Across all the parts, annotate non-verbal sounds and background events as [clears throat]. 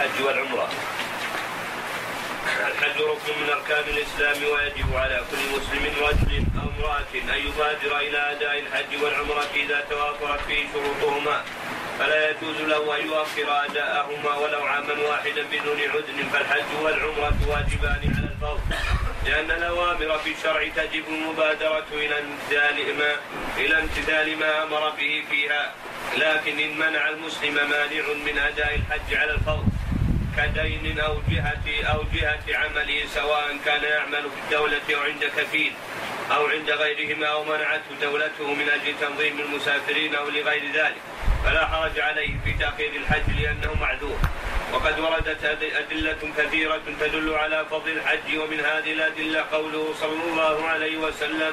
الحج والعمرة. الحج ركن من أركان الإسلام ويجب على كل مسلم رجل أو امرأة أن يبادر إلى أداء الحج والعمرة إذا توافرت فيه شروطهما. فلا يجوز له أن يؤخر أداءهما ولو عاما واحدا بدون عذر فالحج والعمرة واجبان على الفور لأن الأوامر في الشرع تجب المبادرة إلى امتثال ما إلى امتثال ما أمر به فيها. لكن إن منع المسلم مانع من أداء الحج على الفور كدين أو جهة أو جهة عمله سواء كان يعمل في الدولة أو عند كفيل أو عند غيرهما أو منعته دولته من أجل تنظيم المسافرين أو لغير ذلك. فلا حرج عليه في تأخير الحج لأنه معذور. وقد وردت أدلة كثيرة تدل على فضل الحج ومن هذه الأدلة قوله صلى الله عليه وسلم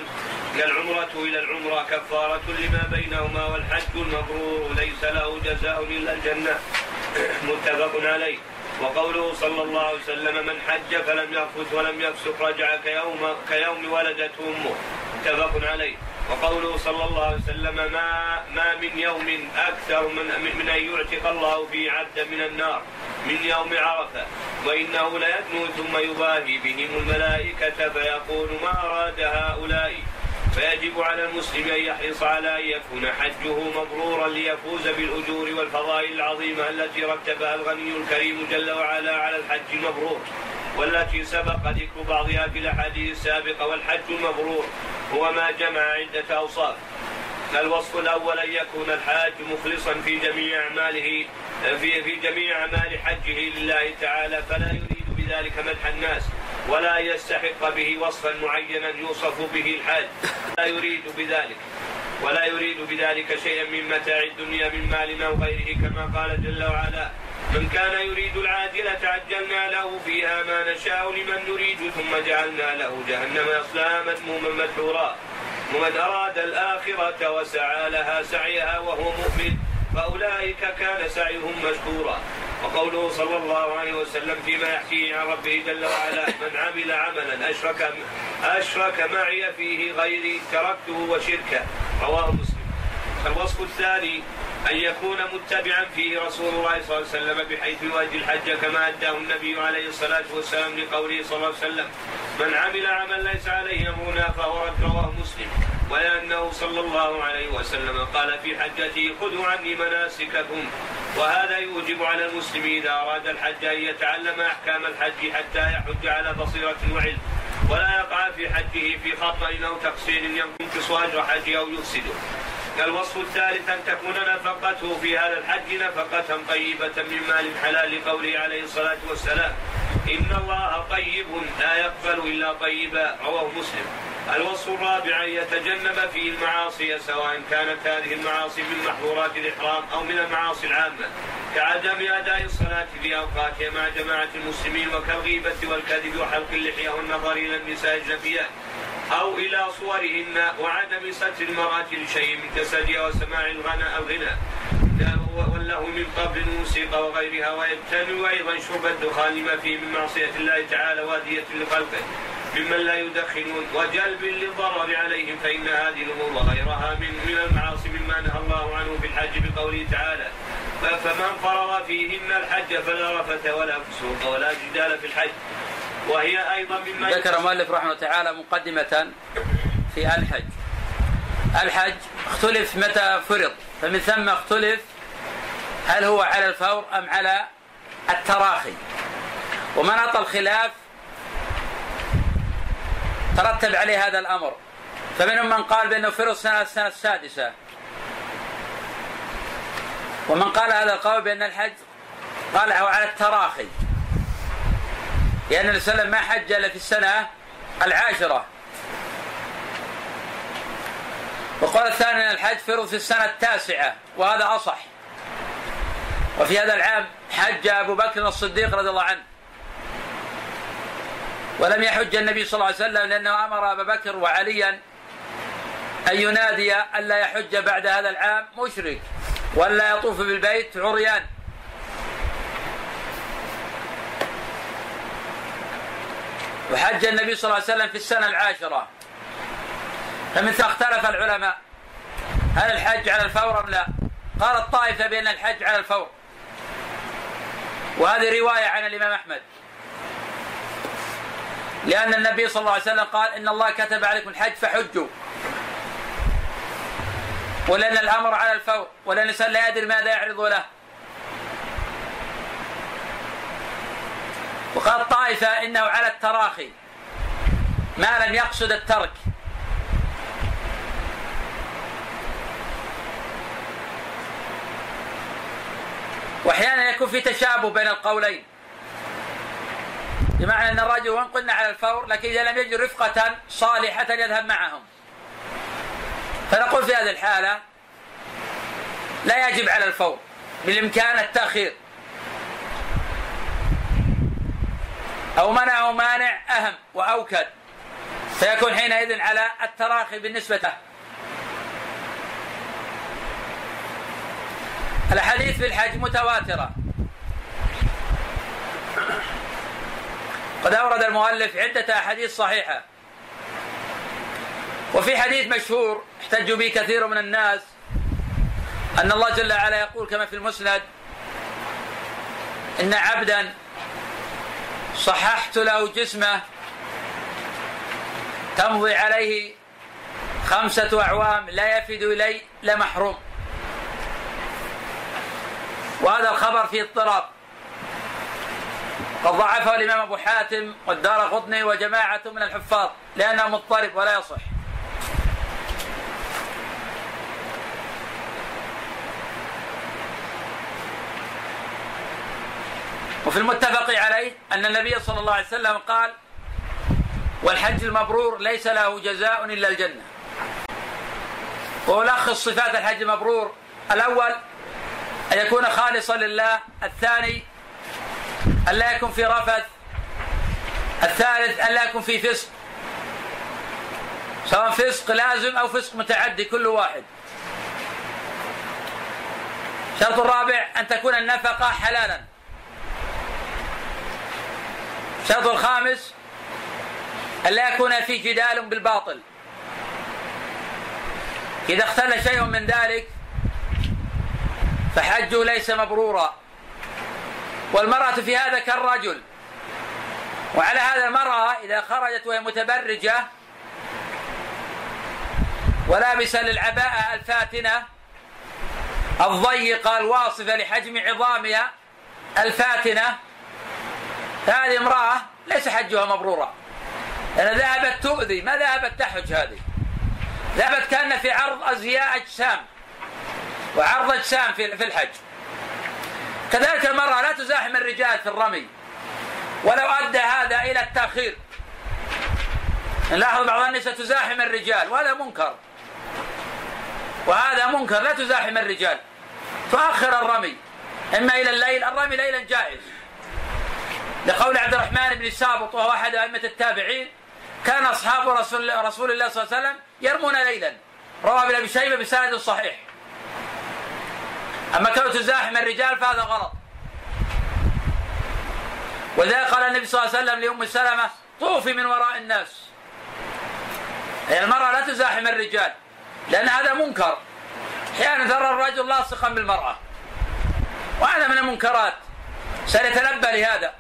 العمرة إلى العمرة كفارة لما بينهما والحج المبرور ليس له جزاء إلا الجنة. [clears throat] متفق عليه. وقوله صلى الله عليه وسلم من حج فلم يرفث ولم يفسق رجع كيوم كيوم ولدته أمه. متفق عليه. وقوله صلى الله عليه وسلم ما ما من يوم أكثر من من أن يعتق الله فيه عبدا من النار من يوم عرفة وإنه ليدنو ثم يباهي بهم الملائكة فيقول ما أراد هؤلاء؟ فيجب على المسلم أن يحرص على أن يكون حجه مبرورا ليفوز بالأجور والفضائل العظيمة التي رتبها الغني الكريم جل وعلا على الحج المبرور والتي سبق ذكر بعضها في الأحاديث السابقة والحج المبرور هو ما جمع عدة أوصاف. الوصف الأول أن يكون الحاج مخلصا في جميع أعماله في في جميع أعمال حجه لله تعالى فلا يريد بذلك مدح الناس. ولا يستحق به وصفا معينا يوصف به الحاج. لا يريد بذلك. ولا يريد بذلك شيئا من متاع الدنيا من مال أو غيره كما قال جل وعلا من كان يريد العاجلة عجلنا له فيها ما نشاء لمن نريد ثم جعلنا له جهنم يصلاها مذموما مدحورا. ومن أراد الآخرة وسعى لها سعيها وهو مؤمن فأولئك كان سعيهم مشكورا. وقوله صلى الله عليه وسلم فيما يحكيه عن ربه جل وعلا من عمل عملا أشرك أشرك معي فيه غيري تركته وشركه. رواه مسلم. الوصف الثاني أن يكون متبعا فيه رسول الله صلى الله عليه وسلم بحيث يؤدي الحج كما أداه النبي عليه الصلاة والسلام لقوله صلى الله عليه وسلم من عمل عملا ليس عليه أمرنا فهو رد. رواه مسلم. ولأنه صلى الله عليه وسلم قال في حجته خذوا عني مناسككم. وهذا يوجب على المسلم إذا أراد الحج أن يتعلم أحكام الحج حتى يحج على بصيرة وعلم ولا يقع في حجه في خطأ أو تقصير ينقص أجر حجه أو يفسده. الوصف الثالث أن تكون نفقته في هذا الحج نفقة طيبة من مال حلال لقوله عليه الصلاة والسلام إن الله طيب لا يقبل إلا طيبا. رواه مسلم. الوصف الرابع أن يتجنب فيه المعاصي سواء كانت هذه المعاصي من محظورات الإحرام أو من المعاصي العامة. كعدم أداء الصلاة في أوقاتها مع جماعة المسلمين وكالغيبة والكذب وحلق اللحية والنظر إلى النساء الجنبيات أو إلى صورهن وعدم ستر المرأة لشيء من جسدها وسماع الغنى الغنى والله من قبل الموسيقى وغيرها ويجتنب أيضا شرب الدخان ما فيه من معصية الله تعالى وادية لخلقه. ممن لا يدخنون وجلب للضرر عليهم فإن هذه الأمور وغيرها من من المعاصي مما نهى الله عنه في الحج بقوله تعالى فمن فرض فيهن الحج فلا رفث ولا فسوق ولا جدال في الحج وهي أيضا مما ذكر المؤلف رحمه الله تعالى مقدمة في الحج. الحج اختلف متى فرض فمن ثم اختلف هل هو على الفور أم على التراخي. ومناط الخلاف ترتب عليه هذا الأمر. فمنهم من قال بأنه فرض سنة السنة السادسة ومن قال هذا القول بأن الحج قال على التراخي. لأن وسلم ما حج إلا في السنة العاشرة. وقال الثاني أن الحج فرض في السنة التاسعة وهذا أصح. وفي هذا العام حج أبو بكر الصديق رضي الله عنه. ولم يحج النبي صلى الله عليه وسلم لأنه أمر أبا بكر وعليا أن ينادي ألا يحج بعد هذا العام مشرك ولا يطوف بالبيت عريان. وحج النبي صلى الله عليه وسلم في السنة العاشرة. فمثل اختلف العلماء هل الحج على الفور أم لا؟ قال الطائفة بأن الحج على الفور. وهذه رواية عن الإمام أحمد. لأن النبي صلى الله عليه وسلم قال إن الله كتب عليكم الحج فحجوا. ولأن الأمر على الفور ولأن الإنسان لا يدري ماذا يعرض له. وقال طائفة إنه على التراخي. ما لم يقصد الترك. وأحيانا يكون في تشابه بين القولين. بمعنى أن الرجل وان قلنا على الفور لكن إذا لم يجد رفقة صالحة يذهب معهم. فنقول في هذه الحالة لا يجب على الفور بالإمكان التأخير. أو منعه مانع أهم وأوكد. فيكون حينئذ على التراخي بالنسبة له. الأحاديث في الحج متواترة. قد أورد المؤلف عدة أحاديث صحيحة. وفي حديث مشهور احتج به كثير من الناس أن الله جل وعلا يقول كما في المسند إن عبدا صححت له جسمه تمضي عليه خمسة أعوام لا يفد إلي لمحروم وهذا الخبر فيه اضطراب. قد ضعفه الإمام أبو حاتم والدار قطني وجماعة من الحفاظ لأنه مضطرب ولا يصح. وفي المتفق عليه أن النبي صلى الله عليه وسلم قال والحج المبرور ليس له جزاء إلا الجنة. وألخص صفات الحج المبرور. الأول أن يكون خالصا لله الثاني أن لا يكون في رفث. الثالث أن لا يكون في فسق. سواء فسق لازم أو فسق متعدي كل واحد. الشرط الرابع أن تكون النفقة حلالا. الشرط الخامس أن لا يكون في جدال بالباطل. إذا اختل شيء من ذلك فحجه ليس مبرورا. والمرأة في هذا كالرجل. وعلى هذا المرأة إذا خرجت وهي متبرجة ولابسة للعباءة الفاتنة الضيقة الواصفة لحجم عظامها الفاتنة هذه امرأة ليس حجها مبرورا. لأن ذهبت تؤذي. ما ذهبت تحج هذه؟ ذهبت كأن في عرض أزياء أجسام. وعرض أجسام في في الحج. كذلك المرأة لا تزاحم الرجال في الرمي. ولو أدى هذا إلى التأخير. نلاحظ بعض النساء تزاحم الرجال وهذا منكر. وهذا منكر لا تزاحم الرجال. تؤخر الرمي. إما إلى الليل الرمي ليلا جائز. لقول عبد الرحمن بن سابط وهو أحد أئمة التابعين كان أصحاب رسول, رسول الله صلى الله عليه وسلم يرمون ليلا. روى ابن أبي شيبة بسند صحيح. أما كونه تزاحم الرجال فهذا غلط. ولذلك قال النبي صلى الله عليه وسلم لأم سلمة طوفي من وراء الناس. يعني المرأة لا تزاحم الرجال لأن هذا منكر. أحيانا ترى الرجل لاصقا بالمرأة. وهذا من المنكرات. سنتنبه لهذا.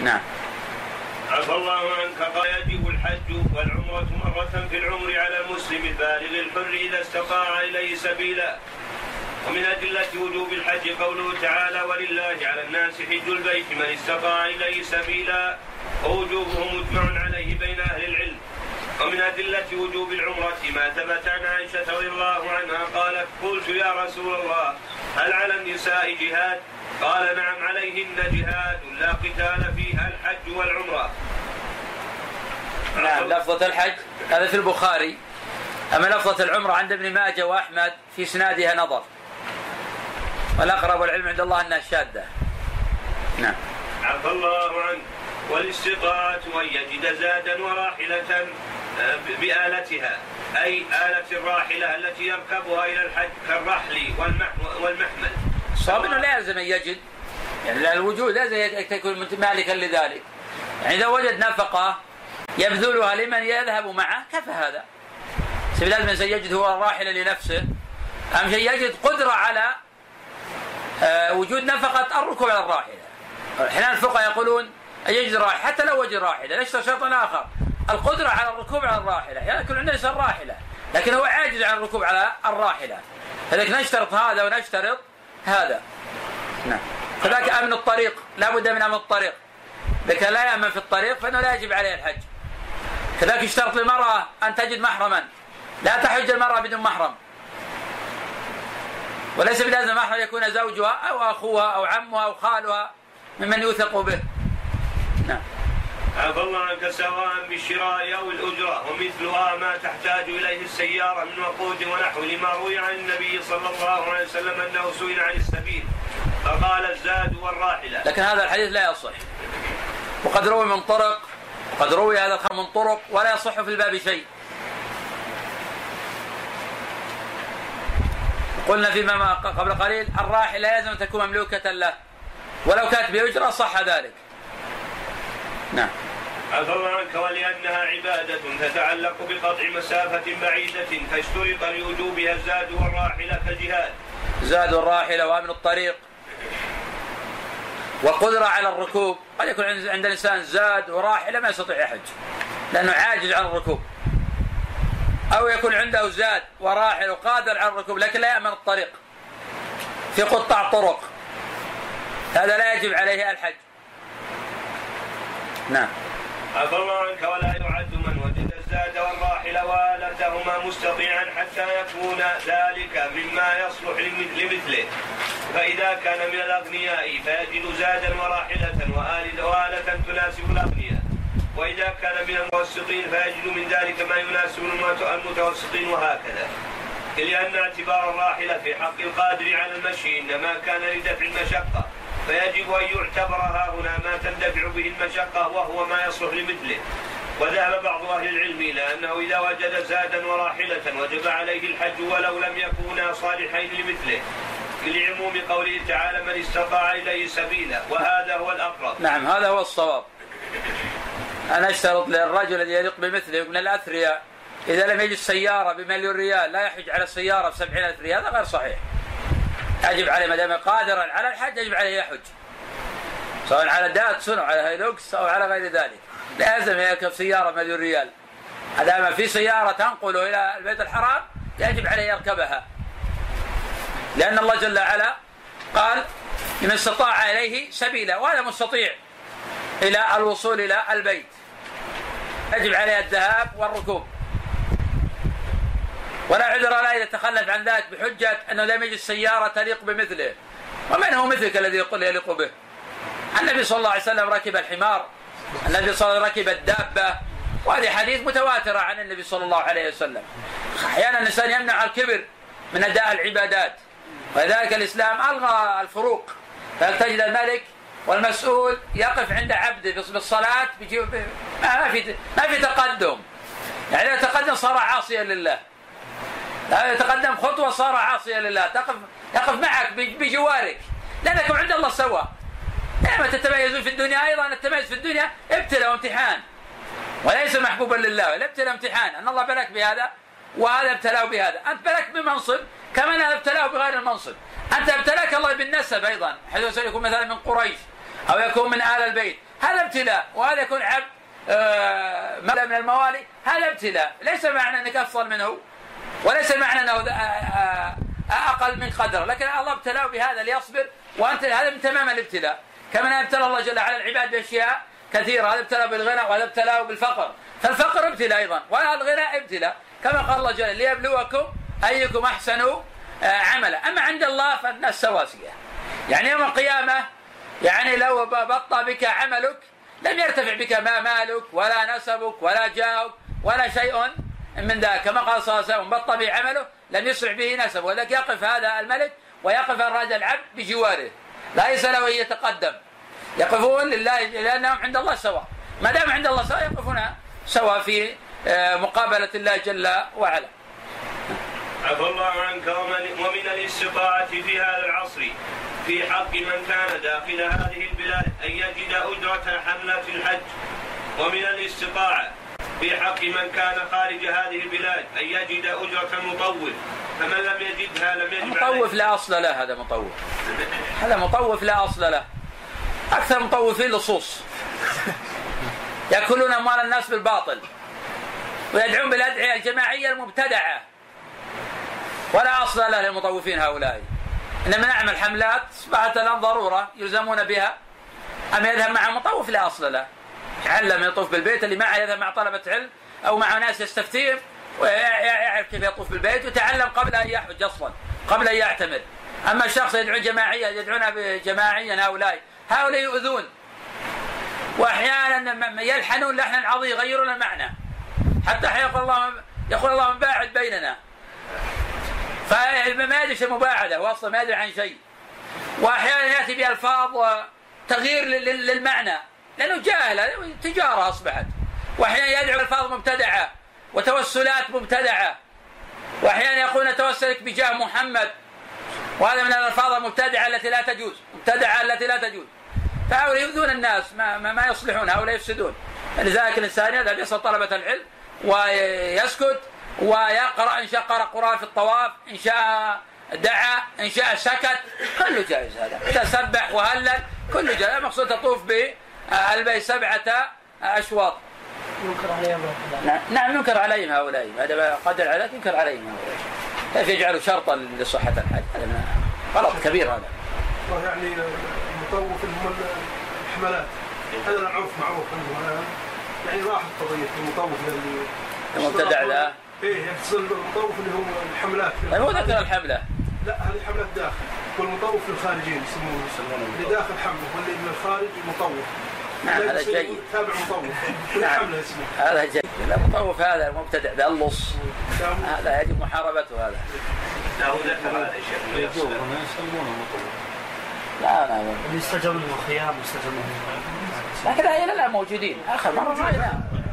نعم. عفى الله عنك قال والعمرة مرة في العمر على المسلم البالغ الحر إذا استطاع إليه سبيلا. ومن أدلة وجوب الحج قوله تعالى ولله على الناس حج البيت من استطاع إليه سبيلا. ووجوبه مجمع عليه بين أهل العلم. ومن أدلة وجوب العمرة ما ثبت عن عائشة رضي الله عنها قالت قلت يا رسول الله هل على النساء جهاد؟ قال نعم عليهن جهاد لا قتال فيها الحج والعمرة. نعم لفظة الحج. هذا في البخاري. أما لفظة العمرة عند ابن ماجه وأحمد في إسنادها نظر. والأقرب والعلم عند الله أنها شاذة. نعم. عفى الله عنه. والاستطاعة أن يجد زادا وراحلة آه، بآلتها. أي آلة الراحلة التي يركبها إلى الحج كالرحل والمحمل. الصواب إنه لا يلزم أن يجد. يعني الوجود لازم يكون مالكا لذلك. يعني إذا وجد نفقة يبذلها لمن يذهب معه. كفى هذا؟ لازم الإنسان يجد هو الراحله لنفسه. أهم شيء يجد قدرة على آه، وجود نفقة الركوب على الراحلة. أحيانا الفقهاء يقولون يجد راحلة حتى لو وجد راحلة نشترط شرط آخر. القدرة على الركوب على الراحلة. يعني يكون عندنا إنسان راحلة لكن هو عاجز عن الركوب على الراحلة. فلذلك نشترط هذا ونشترط هذا. نعم. كذلك أمن الطريق. لا بد من أمن الطريق. لكن لا يأمن في الطريق فإنه لا يجب عليه الحج. كذلك يشترط للمرأة أن تجد محرما لا تحج المرأة بدون محرم وليس بلازم محرم يكون زوجها أو أخوها أو عمها أو خالها ممن يوثق به نعم عفى الله عنك سواء بالشراء أو الأجرة ومثلها ما تحتاج إليه السيارة من وقود ونحو لما روي عن النبي صلى الله عليه وسلم أنه سئل عن السبيل فقال الزاد والراحلة. لكن هذا الحديث لا يصح. وقد روي من طرق قد روي هذا من طرق ولا يصح في الباب شيء. قلنا فيما قبل قليل الراحله لازم تكون مملوكة له ولو كانت بأجرة صح ذلك. نعم الله عنك ولأنها عبادة تتعلق بقطع مسافة بعيدة فاشترط لوجوبها الزاد والراحلة كالجهاد. زاد الراحلة وأمن الطريق وقدرة على الركوب. قد يكون عند الإنسان زاد وراحلة ما يستطيع يحج لأنه عاجز عن الركوب. أو يكون عنده زاد وراحل وقادر على الركوب لكن لا يأمن الطريق. في قطاع طرق. هذا لا يجب عليه الحج. نعم. عفى الله عنك ولا الزاد والراحل والتهما مستطيعا حتى يكون ذلك مما يصلح لمثله. فإذا كان من الأغنياء فيجد زادا وراحلة وآلة تناسب الأغنياء. وإذا كان من المتوسطين فيجد من ذلك ما يناسب المتوسطين وهكذا. لأن اعتبار الراحلة في حق القادر على المشي إنما كان لدفع المشقة. فيجب أن يعتبر ها هنا ما تندفع به المشقة وهو ما يصلح لمثله. وذهب بعض أهل العلم إلى أنه إذا وجد زادا وراحلة وجب عليه الحج ولو لم يكونا صالحين لمثله لعموم قوله تعالى من استطاع إليه سبيلا وهذا هو الأقرب. نعم هذا هو الصواب. أنا أشترط للرجل الذي يليق بمثله من الأثرياء إذا لم يجد سيارة بمليون ريال لا يحج على السيارة بسبعين ألف ريال هذا غير صحيح. يجب عليه ما دام قادرا على الحج يجب عليه يحج. سواء على داتسون أو على هيلوكس أو على غير ذلك. لازم يركب سيارة مليون ريال. ما دام في سيارة تنقله إلى البيت الحرام يجب عليه يركبها. لأن الله جل وعلا قال لمن استطاع إليه سبيلا وهذا مستطيع إلى الوصول إلى البيت. يجب عليه الذهاب والركوب. ولا عذر له اذا تخلف عن ذلك بحجة أنه لم يجد سيارة تليق بمثله. ومن هو مثلك الذي يقول يليق به؟ النبي صلى الله عليه وسلم ركب الحمار. النبي صلى الله عليه ركب الدابة. وهذه حديث متواترة عن النبي صلى الله عليه وسلم. أحيانا الإنسان يمنع الكبر من أداء العبادات. ولذلك الإسلام ألغى الفروق. فتجد الملك والمسؤول يقف عند عبده بالصلاه ما في ما في تقدم. يعني إذا تقدم صار عاصيا لله. لا يتقدم خطوة صار عاصيا لله. تقف يقف معك بجوارك. لأنكم عند الله سوا. لما تتميزون في الدنيا أيضا التميز في الدنيا ابتلاء وامتحان. وليس محبوبا لله الابتلاء امتحان أن الله بلك بهذا وهذا ابتلاه بهذا. أنت بلك بمنصب كما أنا ابتلاه بغير المنصب. أنت ابتلاك الله بالنسب أيضا. حيث يكون مثلا من قريش أو يكون من آل البيت. هذا ابتلاء وهذا يكون عبد آه من الموالي. هذا ابتلاء. ليس معنى أنك أفضل منه وليس المعنى أنه أقل من قدره. لكن الله ابتلاه بهذا ليصبر وأنت هذا من تمام الابتلاء. كما ابتلى الله جل وعلا العباد بأشياء كثيرة. هذا ابتلاه بالغنى وهذا ابتلاه بالفقر. فالفقر ابتلاء أيضا وهذا الغنى ابتلاء كما قال الله جل ليبلوكم أيكم أحسن عملا. أما عند الله فالناس سواسية. يعني يوم القيامة يعني لو بطى بك عملك لم يرتفع بك ما مالك ولا نسبك ولا جاهك ولا شيء من ذاك. كما قال صلى الله عليه وسلم بطل به عمله لم يسرع به نسب ولذلك يقف هذا الملك ويقف هذا العبد بجواره. ليس له أن يتقدم. يقفون لله لأنهم عند الله سواء. ما دام عند الله سواء يقفون سواء في آه، مقابلة الله جل وعلا. عفى الله عنك ومن, الاستطاعة في هذا العصر في حق من كان داخل هذه البلاد أن يجد أجرة حملة الحج. ومن الاستطاعة في حق من كان خارج هذه البلاد أن يجد أجرة المطوف فمن لم يجدها لم يجب مطوف لا أصل له هذا مطوف. هذا مطوف لا أصل له. أكثر مطوفين لصوص. [laughs] يأكلون أموال الناس بالباطل. ويدعون بالأدعية الجماعية المبتدعة. ولا أصل له للمطوفين هؤلاء. إنما نعمل حملات أصبحت الآن ضرورة يلزمون بها. أما يذهب مع مطوف لا أصل له. يعلم يطوف بالبيت اللي معه يذهب مع طلبة علم أو مع ناس يستفتيهم ويعرف كيف يطوف بالبيت وتعلم قبل أن يحج أصلا قبل أن يعتمر أما الشخص يدعون جماعية يدعون جماعيا هؤلاء هؤلاء يؤذون. وأحيانا يلحنون لحنا عظيم يغيرون المعنى. حتى يقول الله يقول الله باعد بيننا. فما يدري المباعدة هو أصلا ما يدري عن شيء. وأحيانا يأتي بألفاظ وتغيير للمعنى. لأنه جاهل تجارة أصبحت. وأحيانا يدعو ألفاظ مبتدعة وتوسلات مبتدعة. وأحيانا يقول نتوسلك بجاه محمد. وهذا من الألفاظ المبتدعة التي لا تجوز مبتدعة التي لا تجوز. فهؤلاء يؤذون الناس ما, ما, ما يصلحون هؤلاء يفسدون. لذلك الإنسان يذهب يسأل طلبة العلم ويسكت ويقرأ إن شاء قرأ قرآن في الطواف إن شاء دعا إن شاء سكت. كله جائز هذا. إذا سبح وهلل كله جائز. المقصود تطوف بالبيت سبعة أشواط. ينكر عليهم نعم نعم ينكر عليهم هؤلاء. هذا قدر عليك ينكر عليهم هؤلاء. كيف يجعلوا شرطا لصحة الحج هذا غلط كبير هذا. يعني المطوف اللي هم الحملات. هذا العرف معروف عندهم. يعني راحت قضية المطوف اللي المبتدع ذا إيه يحصل المطوف اللي هو الحملات. هو ذكر الحملة. لا هذه حملات داخل. والمطوف للخارجين يسمونه. اللي داخل حملة واللي من الخارج مطوف. نعم هذا جيد. تابع مطوف. [laughs] كل نعم. حملة اسمه هذا جيد. المطوف هذا المبتدع ذا اللص. هذا يجب محاربته هذا. لا هو ذكر هذا يا شيخ. لا لا اللي استجاب منه خيام واستجاب منه لكن هؤلاء لا موجودين. آخر مرة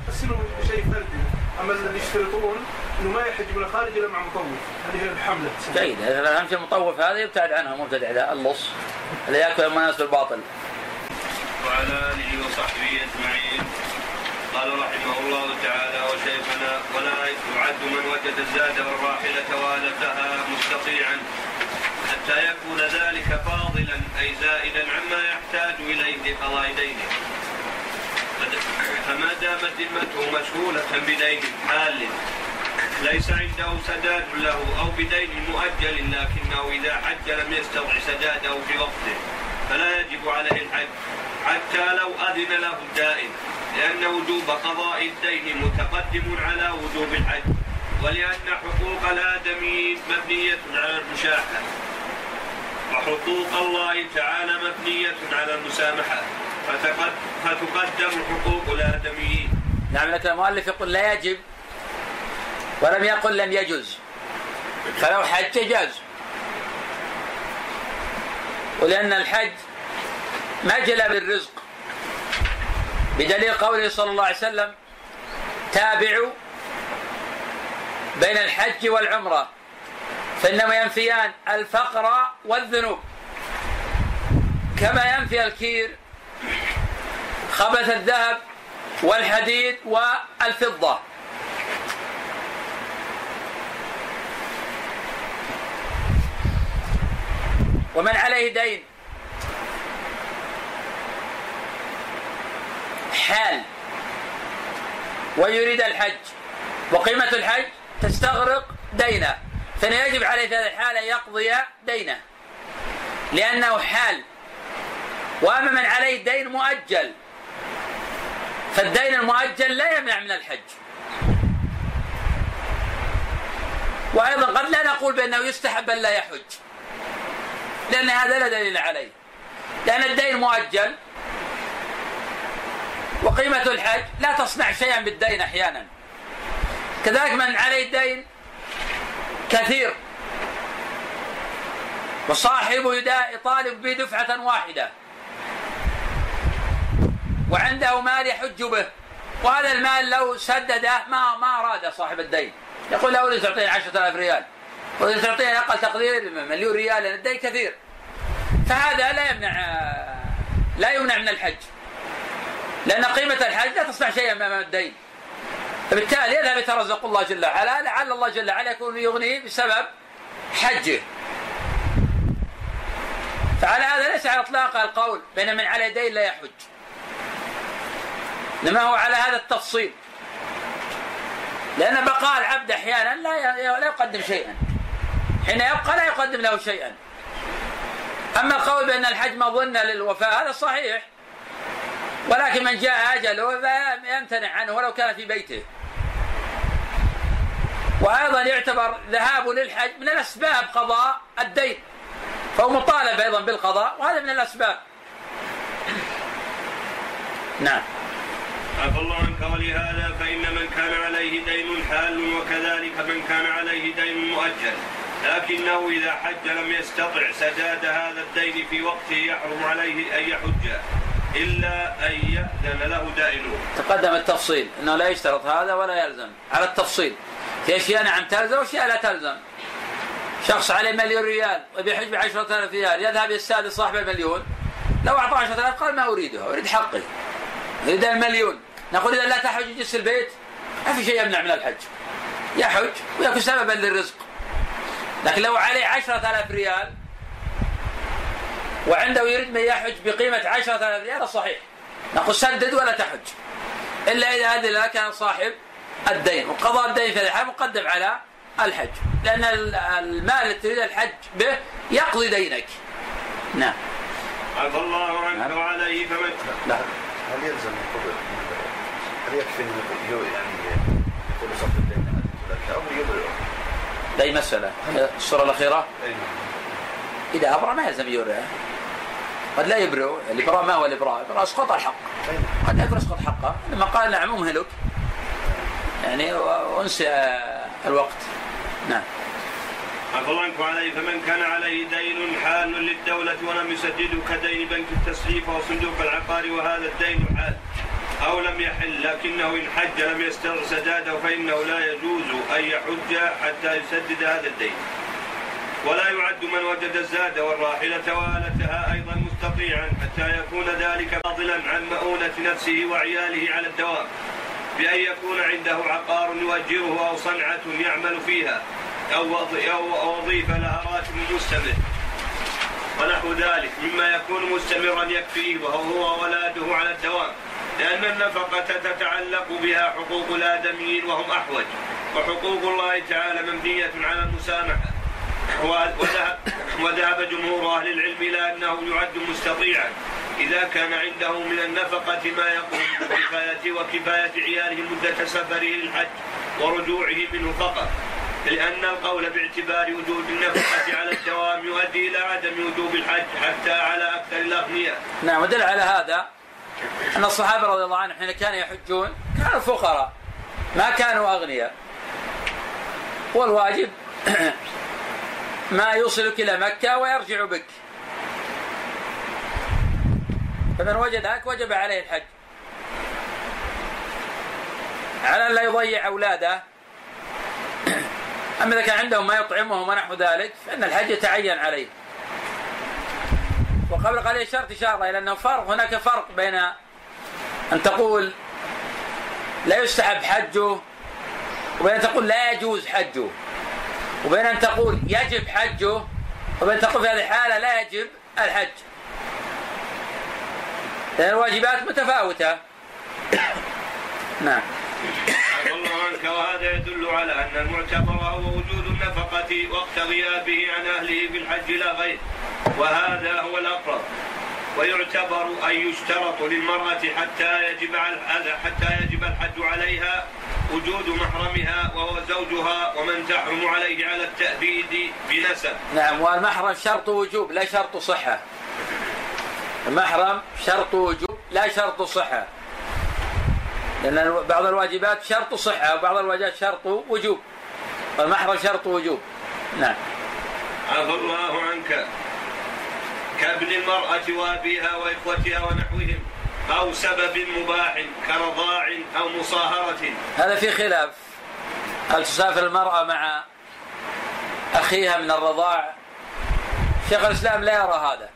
بس شيء فردي. أما اللي يشترطون إنه ما يحج من الخارج إلا مع مطوف. هذه هي الحملة. جيد. أهم شيء المطوف هذا يبتعد عنه المبتدع ذا اللص اللي يأكل الناس بالباطل. وعلى آله وصحبه أجمعين. قال رحمه الله تعالى وشيخنا ولا يعد من وجد الزاد والراحلة وآلتها مستطيعا حتى يكون ذلك فاضلا أي زائدا عما يحتاج إليه لقضاء دينه فما دامت ذمته مشغولة بدين حال. ليس عنده سداد له أو بدين مؤجل لكنه إذا حج لم يستطع سداده في وقته. فلا يجب عليه الحج حتى لو أذن له الدائن لأن وجوب قضاء الدين متقدم على وجوب الحج ولأن حقوق الادميين مبنية على المشاحة. وحقوق الله تعالى مبنية على المسامحة. فتقد فتقدم حقوق الادميين نعم لكن المؤلف يقول لا يجب ولم يقل لم يجوز فلو حج جاز. ولأن الحج مجلى بالرزق. بدليل قوله صلى الله عليه وسلم تابعوا بين الحج والعمرة فإنما ينفيان الفقر والذنوب. كما ينفي الكير خبث الذهب والحديد والفضة. ومن عليه دين؟ حال. ويريد الحج. وقيمة الحج؟ تستغرق دينه. فإن يجب عليه في هذه الحالة أن يقضي دينه. لأنه حال. وأما من عليه دين مؤجل فالدين المؤجل لا يمنع من الحج. وأيضا قد لا نقول بأنه يستحب أن لا يحج لأن هذا لا دليل عليه. لأن الدين مؤجل وقيمة الحج لا تصنع شيئا بالدين أحيانا. كذلك من عليه دين كثير وصاحبه يطالب به دفعة واحدة. وعنده مال يحج به. وهذا المال لو سدده ما ما أراد صاحب الدين. يقول له أريد تعطيني 10000 ريال. وإذا تعطيني أقل تقدير مليون ريال لأن الدين كثير. فهذا لا يمنع لا يمنع من الحج. لأن قيمة الحج لا تصنع شيئا أمام الدين. فبالتالي يذهب يترزق الله جل وعلا. لعل الله جل وعلا يكون يغنيه بسبب حجه. فعلى هذا ليس على إطلاق القول بين من على يديه لا يحج. إنما هو على هذا التفصيل. لأن بقاء العبد أحيانا لا لا يقدم شيئا. حين يبقى لا يقدم له شيئا. أما القول بأن الحج مظنة للوفاء هذا صحيح. ولكن من جاء أجله فيمتنع عنه ولو كان في بيته. وأيضا يعتبر ذهابه للحج من الأسباب قضاء الدين. فهو مطالب أيضا بالقضاء وهذا من الأسباب. نعم. عفى الله عنك ولهذا فإن من كان عليه دين حال وكذلك من كان عليه دين مؤجل. لكنه إذا حج لم يستطع سداد هذا الدين في وقته يحرم عليه أن يحج إلا أن يأذن له دائنه. تقدم التفصيل. أنه لا يشترط هذا ولا يلزم. على التفصيل. في أشياء نعم تلزم وأشياء لا تلزم. شخص عليه مليون ريال وبيحج بعشرة آلاف ريال يذهب يستأذن صاحب المليون. لو أعطاه عشرة آلاف قال ما أريدها أريد حقي. أريد المليون. نقول إذا لا تحج جس البيت ما في شيء يمنع من الحج. يحج ويكون سببا للرزق. لكن لو عليه عشرة آلاف ريال وعنده يريد من يحج بقيمة عشرة آلاف ريال صحيح. نقول سدد ولا تحج. إلا إذا أذن لك كان صاحب الدين وقضاء الدين في الحج مقدم على الحج. لأن المال الذي تريد الحج به يقضي دينك. نعم. عفى الله عنك نعم. وعليه فمن نعم. هل يلزم انه يو- يعني يقول صف الدين أي مسألة. الصورة الأخيرة؟ نعم إذا أبرأ ما يلزم يبرئ قد لا يبرئ. الإبراء ما هو الإبراء؟ الإبراء إسقاط الحق. نعم. قد لا يكون إسقاط حقه. لما قال نعم مهلك يعني أنسي الوقت. نعم. عفى الله عنك وعليه فمن كان عليه دين حال للدولة ولم يسدده كدين بنك التسليف أو صندوق العقار وهذا الدين حال. أو لم يحل لكنه إن حج لم يستطع سداده فإنه لا يجوز أن يحج حتى يسدد هذا الدين. ولا يعد من وجد الزاد والراحلة وآلتها أيضا مستطيعا حتى يكون ذلك فاضلا عن مؤونة نفسه وعياله على الدوام بأن يكون عنده عقار يؤجره أو صنعة يعمل فيها أو وظ- أو وظيفة لها راتب مستمر. ونحو ذلك مما يكون مستمرا يكفيه وهو هو وولاده على الدوام. لأن النفقة تتعلق بها حقوق الآدميين وهم أحوج. وحقوق الله تعالى مبنية على المسامحة. وذهب, وذهب جمهور أهل العلم إلى أنه يعد مستطيعا. إذا كان عنده من النفقة ما يقوم بكفاية وكفاية عياله مدة سفره للحج ورجوعه منه فقط. لأن القول باعتبار وجود النفقة على الدوام يؤدي إلى عدم وجوب الحج حتى على أكثر الأغنياء. نعم ودل على هذا أن الصحابة رضي الله عنهم حين كانوا يحجون كانوا فقراء ما كانوا أغنياء. والواجب [clears throat] ما يوصلك إلى مكة ويرجع بك. فمن وجدك وجب عليه الحج. على أن لا يضيع أولاده. [clears throat] أما إذا كان عندهم ما يطعمهم ونحو ذلك فإن الحج يتعين عليه. وقبل قليل شرط إشارة إلى أنه فرق هناك فرق بين أن تقول لا يستحب حجه وبين أن تقول لا يجوز حجه وبين أن تقول يجب حجه وبين أن تقول في هذه الحالة لا يجب الحج. لأن الواجبات متفاوتة. [coughs] نعم. الله عنك وهذا يدل على أن المعتبر هو وجود النفقة وقت غيابه عن أهله في الحج لا غير. وهذا هو الأقرب ويعتبر أن يشترط للمرأة حتى يجب حتى يجب الحج عليها وجود محرمها وهو زوجها ومن تحرم عليه على التأبيد بنسب. نعم والمحرم شرط وجوب لا شرط صحة. المحرم شرط وجوب لا شرط صحة. لأن بعض الواجبات شرط صحة وبعض الواجبات شرط وجوب. والمحرم شرط وجوب. نعم. عفى الله عنك. كابن المرأة وأبيها وإخوتها ونحوهم أو سبب مباح كرضاع أو مصاهرة. هذا في خلاف. هل تسافر المرأة مع أخيها من الرضاع؟ شيخ الإسلام لا يرى هذا.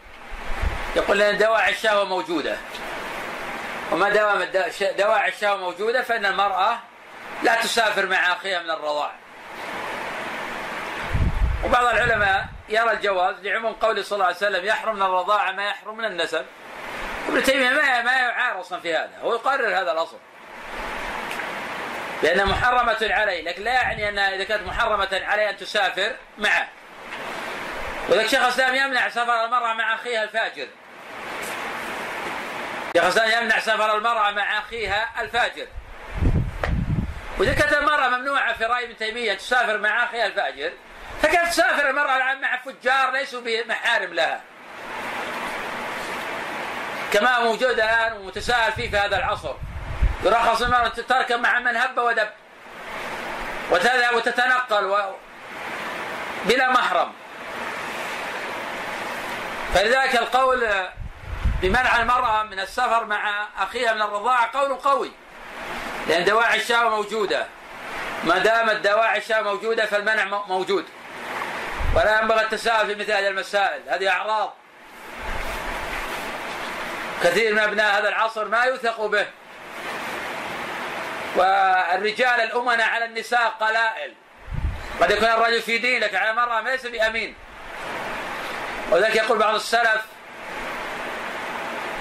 يقول لأن دواعي الشهوة موجودة. وما دام دواعي الشهوة موجودة فإن المرأة لا تسافر مع أخيها من الرضاع. وبعض العلماء يرى الجواز لعموم قول صلى الله عليه وسلم يحرم من الرضاعة ما يحرم من النسب. ابن تيمية ما ما يعار أصلا في هذا هو يقرر هذا الأصل. لأنها محرمة عليه لكن لا يعني أنها إذا كانت محرمة عليه أن تسافر معه. ولذلك شيخ الإسلام يمنع سفر المرأة مع أخيها الفاجر. شيخ الإسلام يمنع سفر المرأة مع أخيها الفاجر. وإذا كانت المرأة ممنوعة في رأي ابن تيمية تسافر مع أخيها الفاجر فكيف تسافر المرأة مع فجار ليسوا بمحارم لها كما موجود الآن ومتساهل فيه في هذا العصر. يرخص المرأة تركب مع من هب ودب. وتذهب وتتنقل و... بلا محرم. فلذلك القول بمنع المرأة من السفر مع أخيها من الرضاعة قول قوي. لأن دواعي الشهوة موجودة. ما دامت دواعي الشهوة موجودة فالمنع موجود. ولا ينبغي التساهل في مثل هذه المسائل. هذه أعراض. كثير من أبناء هذا العصر ما يوثق به. والرجال الأمناء على النساء قلائل. قد يكون الرجل في دين لكن على المرأة ليس بأمين. وذلك يقول بعض السلف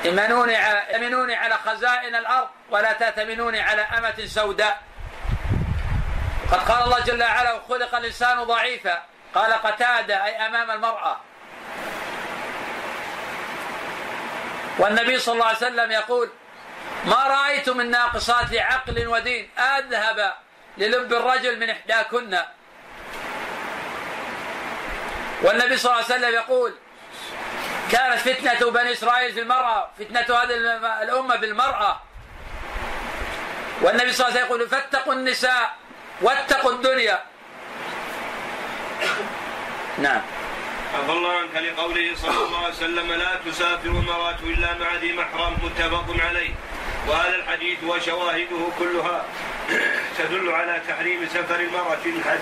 إمنوني على إمنوني على خزائن الأرض ولا تأتمنوني على أمة سوداء. قد قال الله جل وعلا وخلق الإنسان ضعيفا. قال قتادة أي أمام المرأة. والنبي صلى الله عليه وسلم يقول ما رأيت من ناقصات عقل ودين؟ أذهب للب الرجل من إحداكن. والنبي صلى الله عليه وسلم يقول كانت فتنة بني إسرائيل في المرأة فتنة هذه الأمة بالمرأة والنبي صلى الله عليه وسلم يقول فاتقوا النساء واتقوا الدنيا. نعم. عفى الله عنك لقوله صلى الله عليه وسلم لا تسافر المرأة إلا مع ذي محرم متفق عليه. وهذا الحديث وشواهده كلها تدل على تحريم سفر المرأة الحج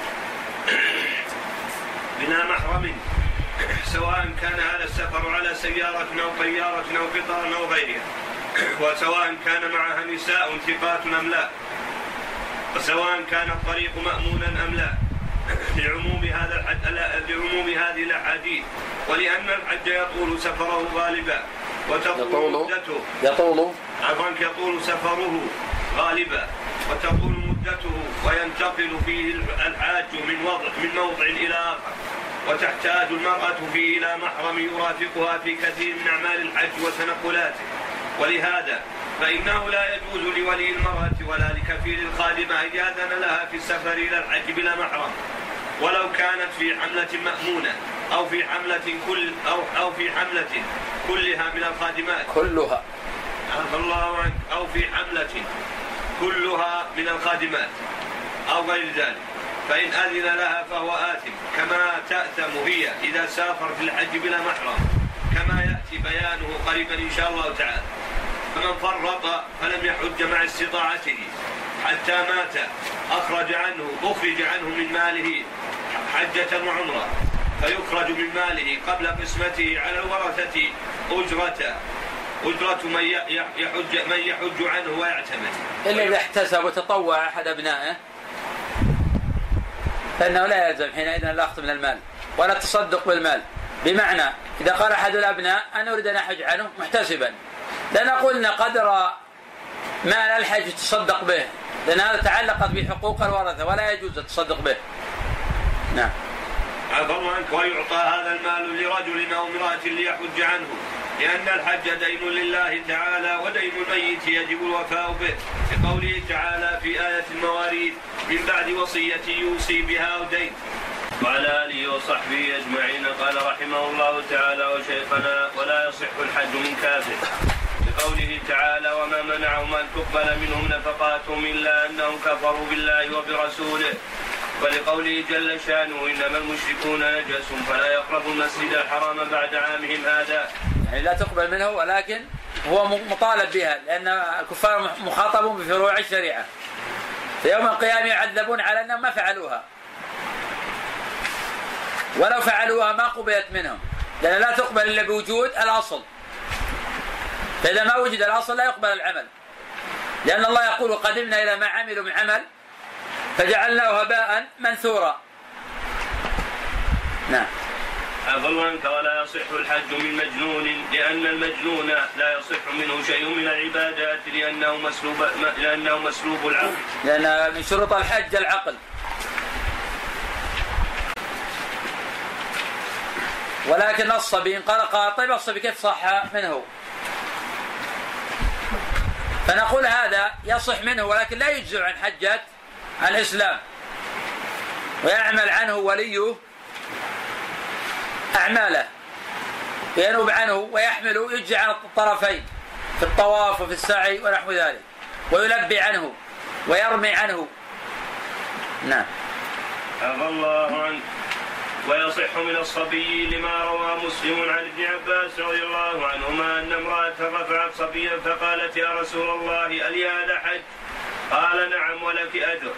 بلا محرم سواء كان هذا السفر على سيارة أو طيارة أو قطار أو غيرها. وسواء كان معها نساء ثقات أم لا. وسواء كان الطريق مأمونا أم لا. لعموم هذا الحد لعموم هذه الأحاديث. ولأن الحج يطول سفره غالبا وتطول مدته. يطول عفوا يطول سفره غالبا وتطول مدته وينتقل فيه الحاج من وضع من موضع إلى آخر. وتحتاج المرأة فيه إلى محرم يرافقها في كثير من أعمال الحج وتنقلاته. ولهذا فإنه لا يجوز لولي المرأة ولا لكفيل الخادمة أن يأذن لها في السفر إلى الحج بلا محرم. ولو كانت في حملة مأمونة أو في حملة كل أو أو في حملة كلها من الخادمات. كلها. عفى الله عنك. أو في حملة كلها من الخادمات أو غير ذلك. فإن أذن لها فهو آثم. كما تأثم هي إذا سافر في الحج بلا محرم. كما يأتي بيانه قريبا إن شاء الله تعالى. فمن فرط فلم يحج مع استطاعته. حتى مات. أخرج عنه أخرج عنه من ماله حجة وعمرة فيخرج من ماله قبل قسمته على الورثة أجرة. أجرة من يحج من يحج عنه ويعتمد. إلا إذا احتسب وتطوع أحد أبنائه. فإنه لا يلزم حينئذ الأخذ من المال ولا التصدق بالمال. بمعنى إذا قال أحد الأبناء أنا أريد أن أحج عنه محتسبا. لأن قلنا قدر مال الحج تصدق به. لأن هذا تعلقت بحقوق الورثة ولا يجوز التصدق به. نعم. الله عنك ويعطى هذا المال لرجل أو امرأة ليحج عنه لأن الحج دين لله تعالى ودين الميت يجب الوفاء به. لقوله تعالى في آية المواريث من بعد وصية يوصي بها أو دين وعلى آله وصحبه أجمعين قال رحمه الله تعالى وشيخنا ولا يصح الحج من كافر. لقوله تعالى وما منعهم أن تقبل منهم نفقاتهم إلا أنهم كفروا بالله وبرسوله ولقوله جل شأنه إنما المشركون نجس فلا يقربوا المسجد الحرام بعد عامهم هذا. يعني لا تقبل منه ولكن هو مطالب بها لأن الكفار مخاطبون بفروع الشريعة. في يوم القيامة يعذبون على أنهم ما فعلوها. ولو فعلوها ما قبلت منهم لأن لا تقبل إلا بوجود الأصل. فإذا ما وجد الأصل لا يقبل العمل. لأن الله يقول وقدمنا إلى ما عملوا من عمل فجعلناه هباء منثورا. نعم. عفوا عنك ولا يصح الحج من مجنون لأن المجنون لا يصح منه شيء من العبادات لأنه مسلوب لأنه مسلوب العقل. لأن من شروط الحج العقل. ولكن الصبي إن قال قال طيب الصبي كيف صح منه. فنقول هذا يصح منه ولكن لا يجزع عن حجة الإسلام. ويعمل عنه وليه أعماله ينوب عنه ويحمل يجزي عن الطرفين في الطواف وفي السعي ونحو ذلك. ويلبي عنه ويرمي عنه. نعم. عفى الله عنك. ويصح من الصبي لما روى مسلم عن ابن عباس رضي الله عنهما أن امرأة رفعت صبيا فقالت يا رسول الله ألي هذا حج؟ قال نعم ولك أجر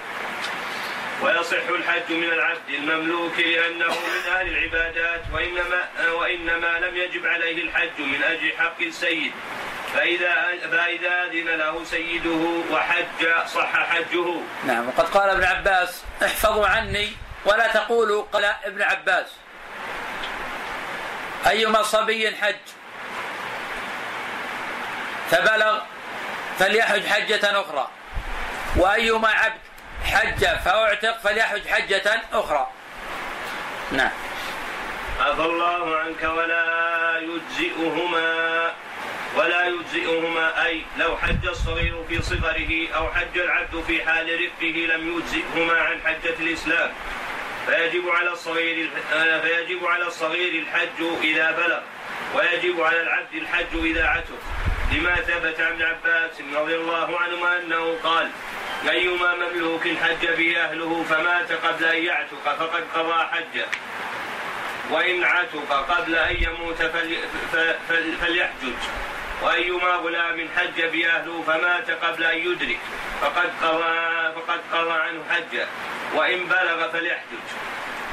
ويصح الحج من العبد المملوك لأنه من أهل العبادات وإنما, وإنما لم يجب عليه الحج من أجل حق السيد فإذا فإذا أذن له سيده وحج صح حجه. نعم وقد قال ابن عباس احفظوا عني ولا تقولوا قال ابن عباس أيما صبي حج؟ فبلغ فليحج حجة أخرى وأيما عبد حج فأعتق فليحج حجة أخرى. نعم. عفى الله عنك ولا يجزئهما ولا يجزئهما أي لو حج الصغير في صغره أو حج العبد في حال رفقه لم يجزئهما عن حجة الإسلام. فيجب على الصغير فيجب على الصغير الحج إذا بلغ ويجب على العبد الحج إذا عتق. لما ثبت عن عباس رضي الله عنهما أنه قال أيما مملوك حج به أهله فمات قبل أن يعتق فقد قضى حجه. وإن عتق قبل أن يموت فليحجج. وأيما غلام حج بأهله فمات قبل أن يدرك. فقد قضى فقد قضى عنه حجه. وإن بلغ فليحجج.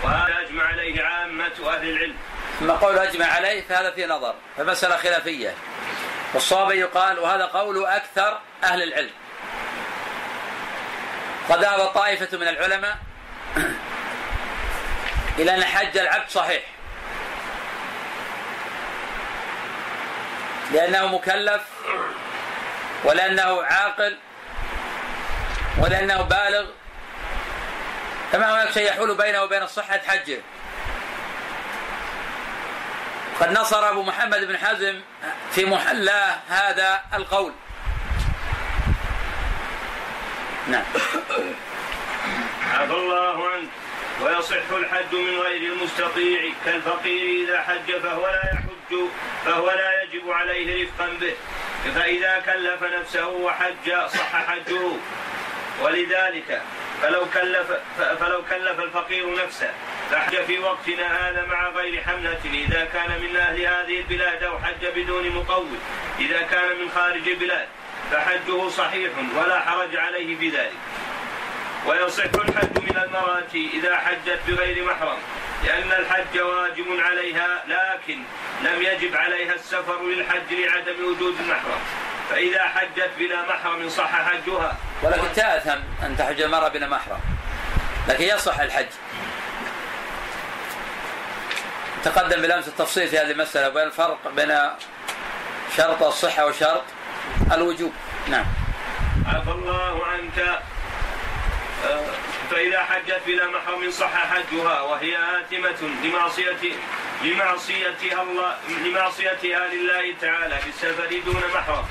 وهذا أجمع عليه عامة أهل العلم. ثم قول أجمع عليه فهذا في نظر فمسألة خلافية. والصواب يقال وهذا قول أكثر أهل العلم. قد ذهب طائفة من العلماء إلى أن حج العبد صحيح. لأنه مكلف ولأنه عاقل ولأنه بالغ. كما هناك شيء يحول بينه وبين صحة حجة. قد نصر أبو محمد بن حزم في محلاه هذا القول. نعم. عفى الله عنك. ويصح الحج من غير المستطيع. كالفقير إذا حج فهو لا يحج فهو لا يجب عليه رفقا به. فإذا كلف نفسه وحج صح حجه. ولذلك فلو كلف فلو كلف الفقير نفسه فحج في وقتنا هذا مع غير حملة إذا كان من أهل هذه البلاد أو حج بدون مقوم إذا كان من خارج البلاد فحجه صحيح ولا حرج عليه في ذلك. ويصح الحج من المرأة إذا حجت بغير محرم لأن الحج واجب عليها لكن لم يجب عليها السفر للحج لعدم وجود المحرم. فإذا حجت بلا محرم صح حجها. ولكن تأثم أن تحج المرأة بلا محرم. لكن يصح الحج. تقدم بالأمس التفصيل في هذه المسألة وبين الفرق بين شرط الصحة وشرط الوجوب. نعم. عفى الله عنك. فإذا حجت بلا محرم صح حجها وهي آثمة لمعصية لمعصيتها الله لمعصيتها لله تعالى بالسفر دون محرم.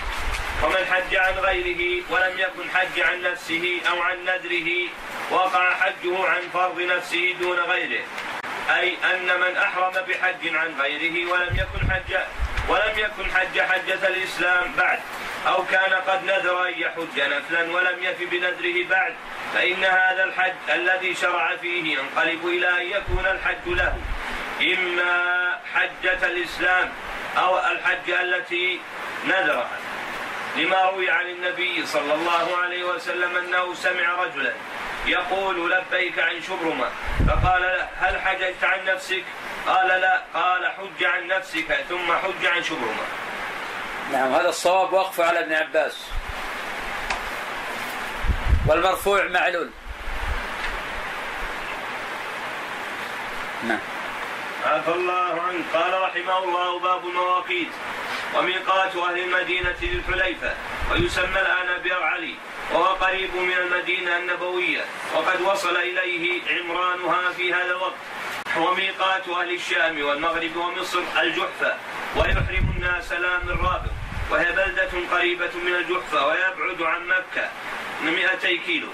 ومن حج عن غيره ولم يكن حج عن نفسه أو عن نذره وقع حجه عن فرض نفسه دون غيره. أي أن من أحرم بحج عن غيره ولم يكن حج ولم يكن حج حجة الإسلام بعد. أو كان قد نذر أن يحج نفلا ولم يف بنذره بعد فإن هذا الحج الذي شرع فيه ينقلب إلى أن يكون الحج له. إما حجة الإسلام أو الحجة التي نذرها. لما روي عن النبي صلى الله عليه وسلم أنه سمع رجلا يقول لبيك عن شبرمة فقال هل حججت عن نفسك؟ قال لا قال حج عن نفسك ثم حج عن شبرمة نعم هذا الصواب وقف على ابن عباس. والمرفوع معلول. نعم. عفى الله عنه. قال رحمه الله باب المواقيت وميقات أهل المدينة ذي الحليفة ويسمى الآن بير علي وهو قريب من المدينة النبوية وقد وصل إليه عمرانها في هذا الوقت. وميقات أهل الشام والمغرب ومصر الجحفة ويحرم الناس لا من رابط وهي بلدة قريبة من الجحفة ويبعد عن مكة 200 كيلو.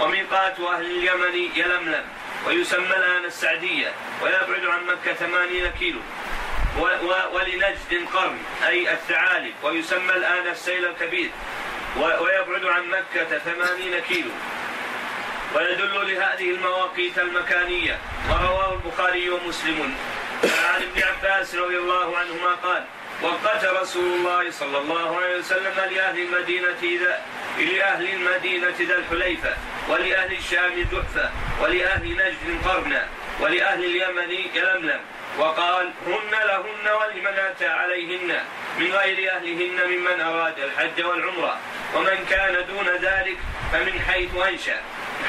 وميقات أهل اليمن يلملم ويسمى الآن السعدية ويبعد عن مكة 80 كيلو. ولنجد قرن أي الثعالب ويسمى الآن السيل الكبير. ويبعد عن مكة 80 كيلو. ويدل لهذه المواقيت المكانية ورواه البخاري ومسلم. عن ابن عباس رضي الله عنهما قال وقت رسول الله صلى الله عليه وسلم لأهل المدينة إذا لأهل المدينة ذا الحليفة ولأهل الشام جحفة ولأهل نجد قرنا ولأهل اليمن يلملم وقال هن لهن ولمن أتى عليهن من غير أهلهن ممن أراد الحج والعمرة ومن كان دون ذلك فمن حيث أنشأ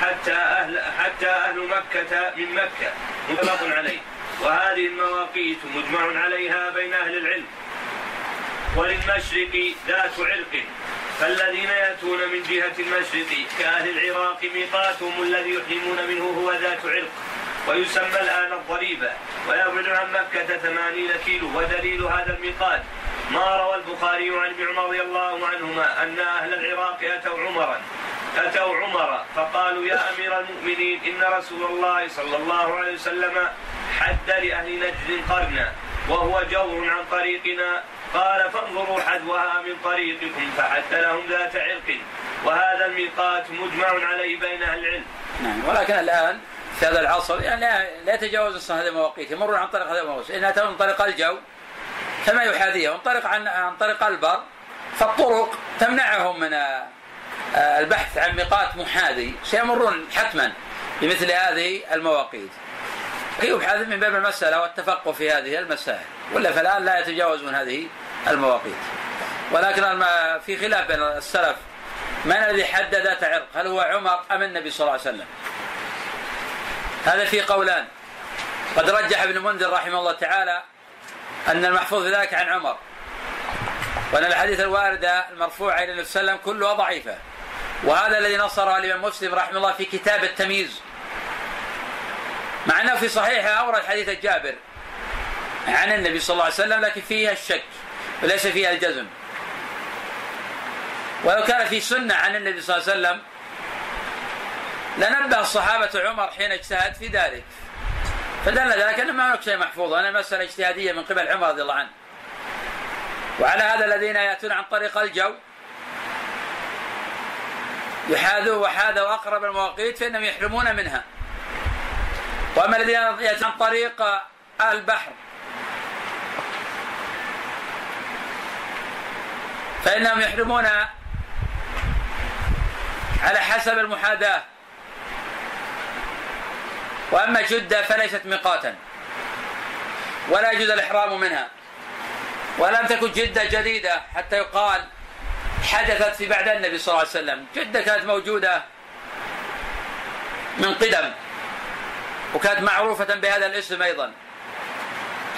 حتى أهل حتى أهل مكة من مكة. مطلق عليه. وهذه المواقيت مجمع عليها بين أهل العلم. وللمشرق ذات عرق. فالذين يأتون من جهة المشرق كأهل العراق ميقاتهم الذي يحرمون منه هو ذات عرق. ويسمى الآن الضريبة. ويبعد عن مكة ثمانين كيلو. ودليل هذا الميقات. ما روى البخاري عن ابن عمر رضي الله عنهما أن أهل العراق أتوا عمرا. أتوا عمر فقالوا يا أمير المؤمنين إن رسول الله صلى الله عليه وسلم حد لأهل نجد قرنا. وهو جور عن طريقنا قال فانظروا حذوها من طريقكم فحد لهم ذات عرق وهذا الميقات مجمع عليه بين أهل العلم. نعم ولكن الآن في هذا العصر يعني لا, لا يتجاوز أصلا هذه المواقيت يمرون عن طريق هذه المواقيت. إن اتوا من طريق الجو فما يحاذيهم؟ طريق عن عن طريق البر فالطرق تمنعهم من آه، آه، البحث عن ميقات محاذي. سيمرون حتما بمثل هذه المواقيت. يبحث من باب المسألة والتفقه في هذه المسائل. ولا فالآن لا يتجاوزون هذه المواقيت. ولكن في خلاف بين السلف من الذي حد ذات عرق؟ هل هو عمر أم النبي صلى الله عليه وسلم؟ هذا في قولان. قد رجح ابن منذر رحمه الله تعالى أن المحفوظ في ذلك عن عمر. وأن الحديث الواردة المرفوعة إلى النبي صلى الله عليه وسلم كلها ضعيفة. وهذا الذي نصره الإمام مسلم رحمه الله في كتاب التمييز. مع أنه في صحيحه أورد حديث جابر. عن النبي صلى الله عليه وسلم لكن فيها الشك وليس فيها الجزم. ولو كان في سنة عن النبي صلى الله عليه وسلم لنبه الصحابة عمر حين اجتهد في ذلك. فدل ذلك أنه ما هناك شيء محفوظ أنا مسألة اجتهادية من قبل عمر رضي الله عنه. وعلى هذا الذين يأتون عن طريق الجو يحاذوا وحاذوا أقرب المواقيت فإنهم يحرمون منها. وأما الذين يأتون عن طريق البحر فإنهم يحرمون على حسب المحاذاة. وأما جدة فليست ميقاتا ولا يجوز الإحرام منها. ولم تكن جدة جديدة حتى يقال حدثت في بعد النبي صلى الله عليه وسلم. جدة كانت موجودة من قدم وكانت معروفة بهذا الاسم أيضا.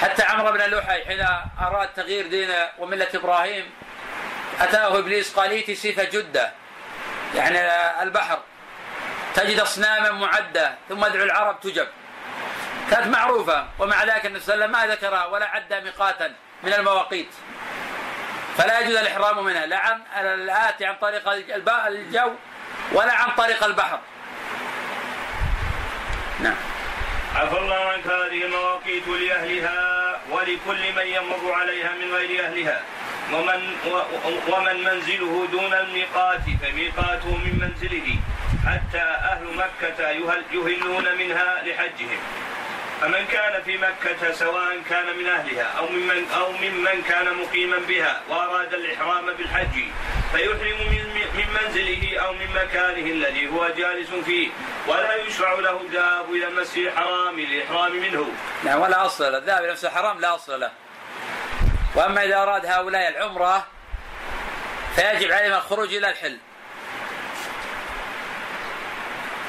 حتى عمرو بن لحي حين أراد تغيير دينه وملة إبراهيم أتاه إبليس قال ائت سيف جدة يعني البحر تجد أصناما معدة ثم ادعو العرب تجب. كانت معروفة ومع ذلك النبي صلى الله عليه وسلم ما ذكرها ولا عد ميقاتا من المواقيت. فلا يجوز الإحرام منها لا عن الآتي عن طريق الجو ولا عن طريق البحر. نعم. عفى الله عنك هذه المواقيت لأهلها ولكل من يمر عليها من غير أهلها. ومن ومن منزله دون الميقات فميقاته من منزله. حتى أهل مكة يهل يهلون منها لحجهم. فمن كان في مكة سواء كان من أهلها أو ممن أو ممن كان مقيما بها وأراد الإحرام بالحج فيحرم من من منزله أو من مكانه الذي هو جالس فيه ولا يشرع له الذهاب إلى المسجد الحرام للإحرام منه. نعم ولا أصل له. الذهاب إلى مسجد الحرام لا أصل له. وأما إذا أراد هؤلاء العمرة فيجب عليهم الخروج إلى الحل.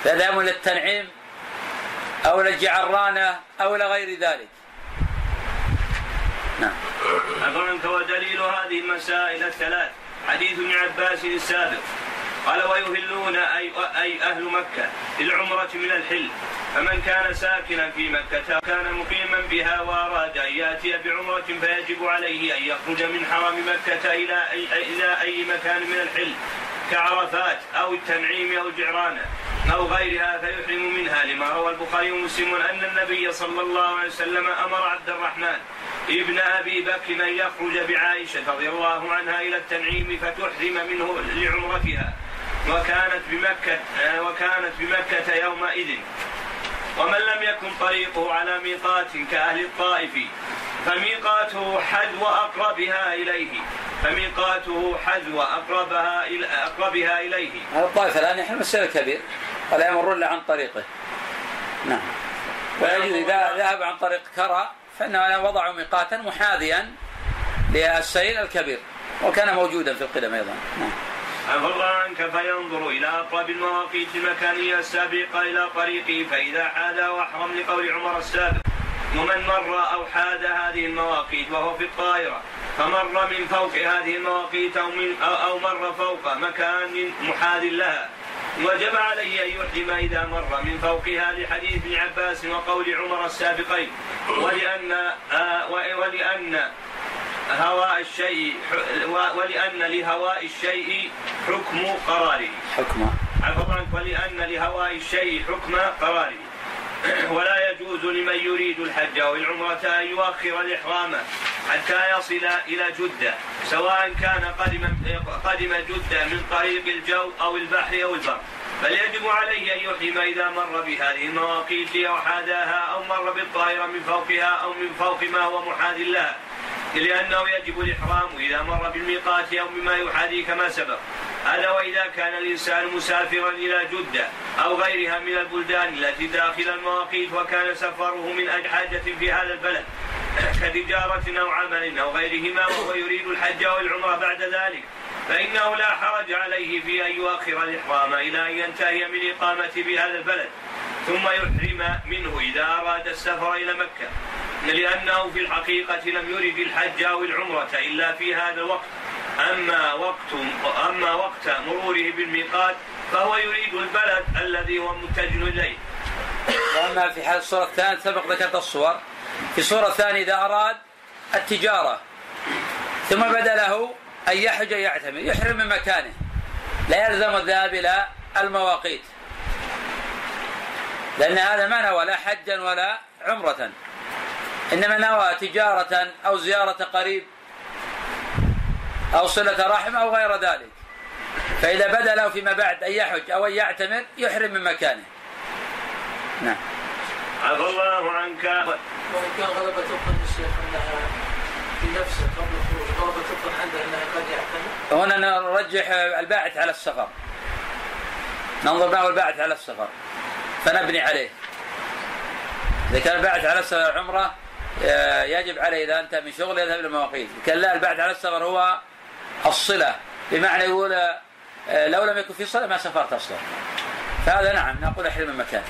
فيذهبون للتنعيم أو للجعرانة أو لغير ذلك. نعم. عنك ودليل هذه المسائل الثلاث؟ حديث ابن عباس السابق. قال ويهلون أي, أي أهل مكة للعمرة من الحل. فمن كان ساكنا في مكة كان مقيما بها وأراد أن يأتي بعمرة فيجب عليه أن يخرج من حرم مكة إلى إلى أي مكان من الحل كعرفات أو التنعيم أو الجعرانة أو غيرها فيحرم منها. لما روى البخاري ومسلم أن النبي صلى الله عليه وسلم أمر عبد الرحمن ابن أبي بكر أن يخرج بعائشة رضي الله عنها إلى التنعيم فتحرم منه لعمرتها وكانت بمكة وكانت بمكة يومئذ. ومن لم يكن طريقه على ميقات كأهل الطائف فميقاته حذو أقربها إليه فميقاته حذو أقربها إلى أقربها إليه. الطائف الآن يحرم السير الكبير ولا يمر إلا عن طريقه. نعم. ويجوز إذا ذهب عن طريق كرى فإنه وضعوا ميقاتا محاذيا للسيل الكبير وكان موجودا في القدم أيضا. نعم. عفى عنك فينظر إلى أقرب المواقيت المكانية السابقة إلى طريقه فإذا حاد وأحرم لقول عمر السابق ومن مر أو حاد هذه المواقيت وهو في الطائرة فمر من فوق هذه المواقيت أو, من أو مر فوق مكان محاذ لها وجب عليه أن يحرم إذا مر من فوقها لحديث ابن عباس وقول عمر السابقين ولأن آه ولأن هواء الشيء ولأن لهواء الشيء حكم قراره حكم. عفوا عنك ولأن لهواء الشيء حكم قراره [clears throat] ولا يجوز لمن يريد الحج أو العمرة أن يؤخر الإحرام حتى يصل إلى جدة سواء كان قدم قدم جدة من طريق الجو أو البحر أو البر. بل يجب عليه أن يحرم إذا مر بهذه المواقيت أو حاداها أو مر بالطائرة من فوقها أو من فوق ما هو محاذ لها. لأنه يجب الإحرام إذا مر بالميقات أو بما يحاذي كما سبق. هذا وإذا كان الإنسان مسافرا إلى جدة أو غيرها من البلدان التي داخل المواقيت وكان سفره من أجل حاجة في هذا البلد. [coughs] كتجارة أو عمل أو غيرهما وهو يريد الحج أو العمرة بعد ذلك فإنه لا حرج عليه في أن يؤخر الإحرام إلى أن ينتهي من إقامته بهذا البلد ثم يحرم منه إذا أراد السفر إلى مكة. لأنه في الحقيقة لم يرد الحج أو العمرة إلا في هذا الوقت. أما وقت أما وقت مروره بالميقات فهو يريد البلد الذي هو متجه إليه. وأما في حال الصورة الثانية سبق ذكرت الصور. في الصورة الثانية إذا أراد التجارة ثم بدا له أن يحج يعتمر يحرم من مكانه. لا يلزم الذهاب إلى المواقيت. لأن هذا ما نوى لا حجا ولا عمرة. إنما نوى تجارة أو زيارة قريب أو صلة رحم أو غير ذلك. فإذا بدا له فيما بعد أن يحج أو أن يعتمر يحرم من مكانه. نعم. عفى الله عنك. وإن كان غلبة الظن الشيخ أنها في نفسه قبل الخروج غلبة الظن عنده أنها قد يعتمر. هنا نرجح الباعث على السفر. ننظر ما هو الباعث على السفر. فنبني عليه. إذا كان الباعث على السفر عمرة آه، يجب عليه إذا أنت من شغل يذهب إلى المواقيت. كان لا البعث على السفر هو الصلة. بمعنى يقول آه، لو لم يكن في صلة ما سافرت أصلا. فهذا نعم نقول احرم من مكانه